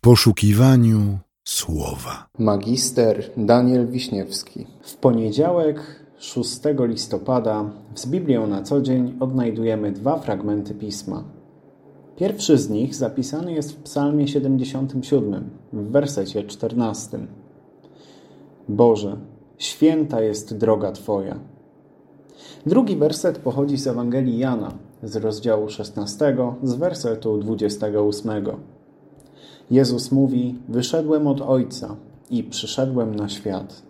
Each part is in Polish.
poszukiwaniu słowa. Magister Daniel Wiśniewski. W poniedziałek 6 listopada z Biblią na co dzień odnajdujemy dwa fragmenty pisma. Pierwszy z nich zapisany jest w Psalmie 77, w wersecie 14. Boże, święta jest droga Twoja. Drugi werset pochodzi z Ewangelii Jana, z rozdziału 16, z wersetu 28. Jezus mówi: Wyszedłem od Ojca i przyszedłem na świat.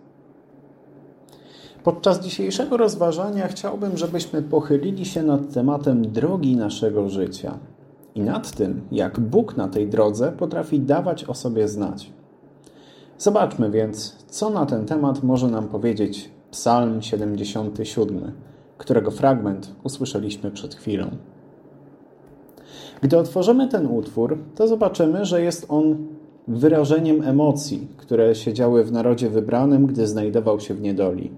Podczas dzisiejszego rozważania chciałbym, żebyśmy pochylili się nad tematem drogi naszego życia i nad tym, jak Bóg na tej drodze potrafi dawać o sobie znać. Zobaczmy więc, co na ten temat może nam powiedzieć Psalm 77, którego fragment usłyszeliśmy przed chwilą. Gdy otworzymy ten utwór, to zobaczymy, że jest on wyrażeniem emocji, które siedziały w narodzie wybranym, gdy znajdował się w niedoli.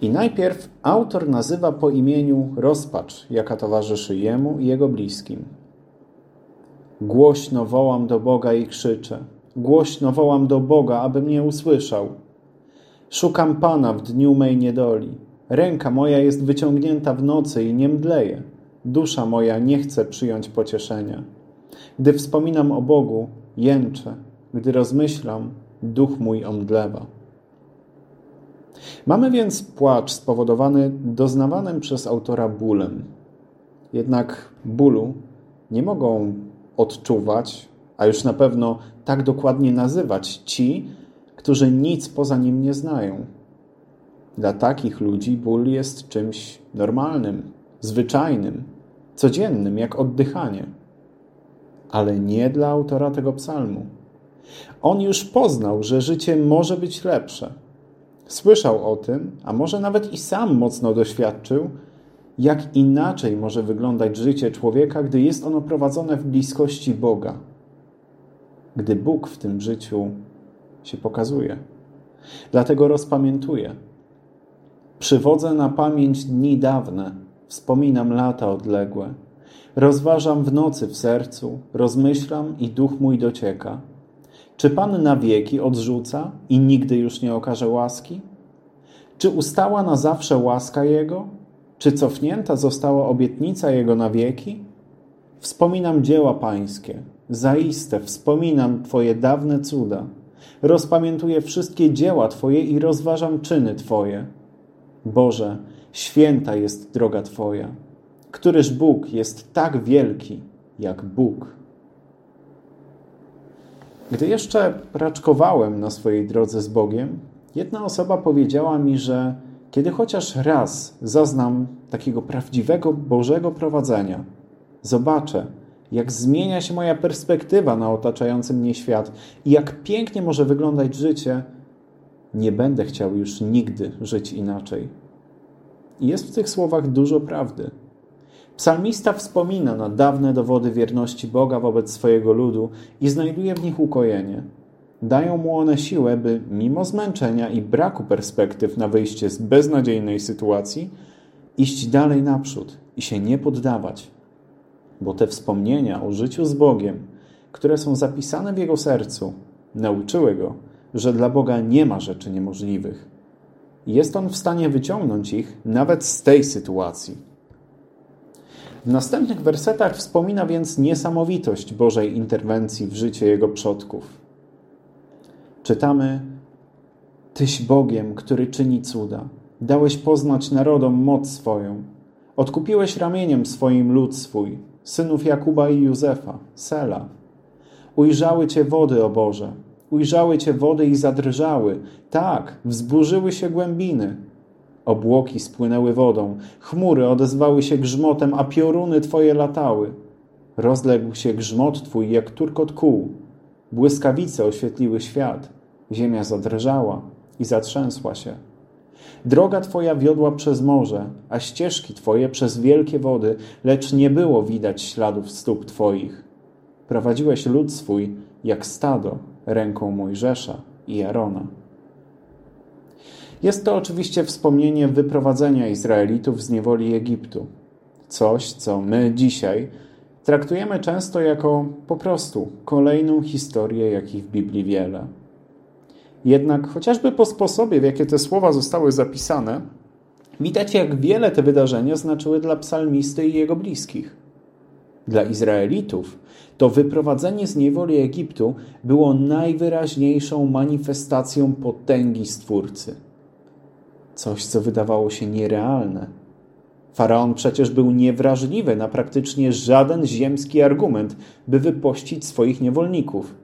I najpierw autor nazywa po imieniu rozpacz, jaka towarzyszy jemu i jego bliskim. Głośno wołam do Boga i krzyczę. Głośno wołam do Boga, aby mnie usłyszał. Szukam Pana w dniu mej niedoli. Ręka moja jest wyciągnięta w nocy i nie mdleje. Dusza moja nie chce przyjąć pocieszenia. Gdy wspominam o Bogu, jęczę. Gdy rozmyślam, duch mój omdlewa. Mamy więc płacz spowodowany doznawanym przez autora bólem. Jednak bólu nie mogą odczuwać, a już na pewno tak dokładnie nazywać ci, którzy nic poza nim nie znają. Dla takich ludzi ból jest czymś normalnym, zwyczajnym, codziennym, jak oddychanie. Ale nie dla autora tego psalmu. On już poznał, że życie może być lepsze Słyszał o tym, a może nawet i sam mocno doświadczył, jak inaczej może wyglądać życie człowieka, gdy jest ono prowadzone w bliskości Boga, gdy Bóg w tym życiu się pokazuje. Dlatego rozpamiętuję. Przywodzę na pamięć dni dawne, wspominam lata odległe. Rozważam w nocy w sercu, rozmyślam i duch mój docieka. Czy Pan na wieki odrzuca i nigdy już nie okaże łaski? Czy ustała na zawsze łaska Jego? Czy cofnięta została obietnica Jego na wieki? Wspominam dzieła Pańskie, zaiste wspominam Twoje dawne cuda. Rozpamiętuję wszystkie dzieła Twoje i rozważam czyny Twoje. Boże, święta jest droga Twoja. Któryż Bóg jest tak wielki jak Bóg? Gdy jeszcze raczkowałem na swojej drodze z Bogiem, jedna osoba powiedziała mi, że kiedy chociaż raz zaznam takiego prawdziwego Bożego prowadzenia, zobaczę, jak zmienia się moja perspektywa na otaczający mnie świat i jak pięknie może wyglądać życie, nie będę chciał już nigdy żyć inaczej. Jest w tych słowach dużo prawdy. Psalmista wspomina na dawne dowody wierności Boga wobec swojego ludu i znajduje w nich ukojenie. Dają mu one siłę, by mimo zmęczenia i braku perspektyw na wyjście z beznadziejnej sytuacji, iść dalej naprzód i się nie poddawać. Bo te wspomnienia o życiu z Bogiem, które są zapisane w jego sercu, nauczyły go, że dla Boga nie ma rzeczy niemożliwych. Jest on w stanie wyciągnąć ich nawet z tej sytuacji w następnych wersetach wspomina więc niesamowitość Bożej interwencji w życie Jego przodków. Czytamy: Tyś Bogiem, który czyni cuda. Dałeś poznać narodom moc swoją. Odkupiłeś ramieniem swoim lud swój, synów Jakuba i Józefa, Sela. Ujrzały Cię wody, o Boże, ujrzały Cię wody i zadrżały. Tak, wzburzyły się głębiny. Obłoki spłynęły wodą, chmury odezwały się grzmotem, a pioruny Twoje latały. Rozległ się grzmot Twój jak turkot kół. Błyskawice oświetliły świat. Ziemia zadrżała i zatrzęsła się. Droga Twoja wiodła przez morze, a ścieżki Twoje przez wielkie wody, lecz nie było widać śladów stóp Twoich. Prowadziłeś lud swój jak stado ręką Mojżesza i Arona. Jest to oczywiście wspomnienie wyprowadzenia Izraelitów z niewoli Egiptu. Coś, co my dzisiaj traktujemy często jako po prostu kolejną historię, jakich w Biblii wiele. Jednak chociażby po sposobie, w jaki te słowa zostały zapisane, widać, jak wiele te wydarzenia znaczyły dla psalmisty i jego bliskich. Dla Izraelitów to wyprowadzenie z niewoli Egiptu było najwyraźniejszą manifestacją potęgi Stwórcy. Coś, co wydawało się nierealne. Faraon przecież był niewrażliwy na praktycznie żaden ziemski argument, by wypościć swoich niewolników.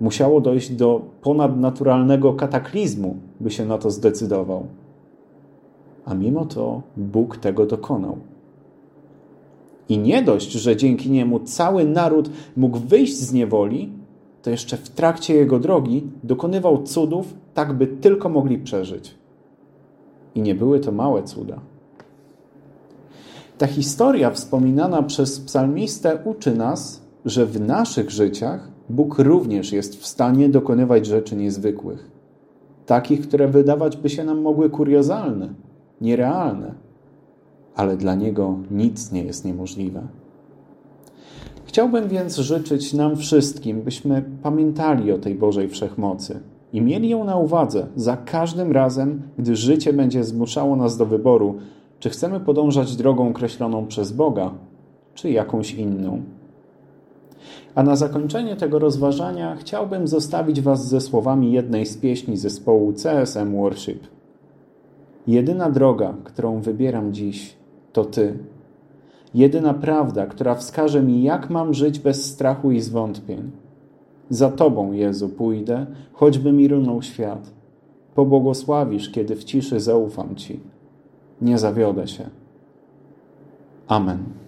Musiało dojść do ponadnaturalnego kataklizmu, by się na to zdecydował. A mimo to Bóg tego dokonał. I nie dość, że dzięki niemu cały naród mógł wyjść z niewoli, to jeszcze w trakcie jego drogi dokonywał cudów, tak by tylko mogli przeżyć. I nie były to małe cuda. Ta historia wspominana przez psalmistę uczy nas, że w naszych życiach Bóg również jest w stanie dokonywać rzeczy niezwykłych. Takich, które wydawać by się nam mogły kuriozalne, nierealne, ale dla Niego nic nie jest niemożliwe. Chciałbym więc życzyć nam wszystkim, byśmy pamiętali o tej Bożej Wszechmocy i mieli ją na uwadze za każdym razem, gdy życie będzie zmuszało nas do wyboru, czy chcemy podążać drogą określoną przez Boga, czy jakąś inną. A na zakończenie tego rozważania chciałbym zostawić Was ze słowami jednej z pieśni zespołu CSM Worship. Jedyna droga, którą wybieram dziś, to Ty. Jedyna prawda, która wskaże mi, jak mam żyć bez strachu i zwątpień. Za Tobą, Jezu, pójdę, choćby mi runął świat. Pobłogosławisz, kiedy w ciszy zaufam Ci. Nie zawiodę się. Amen.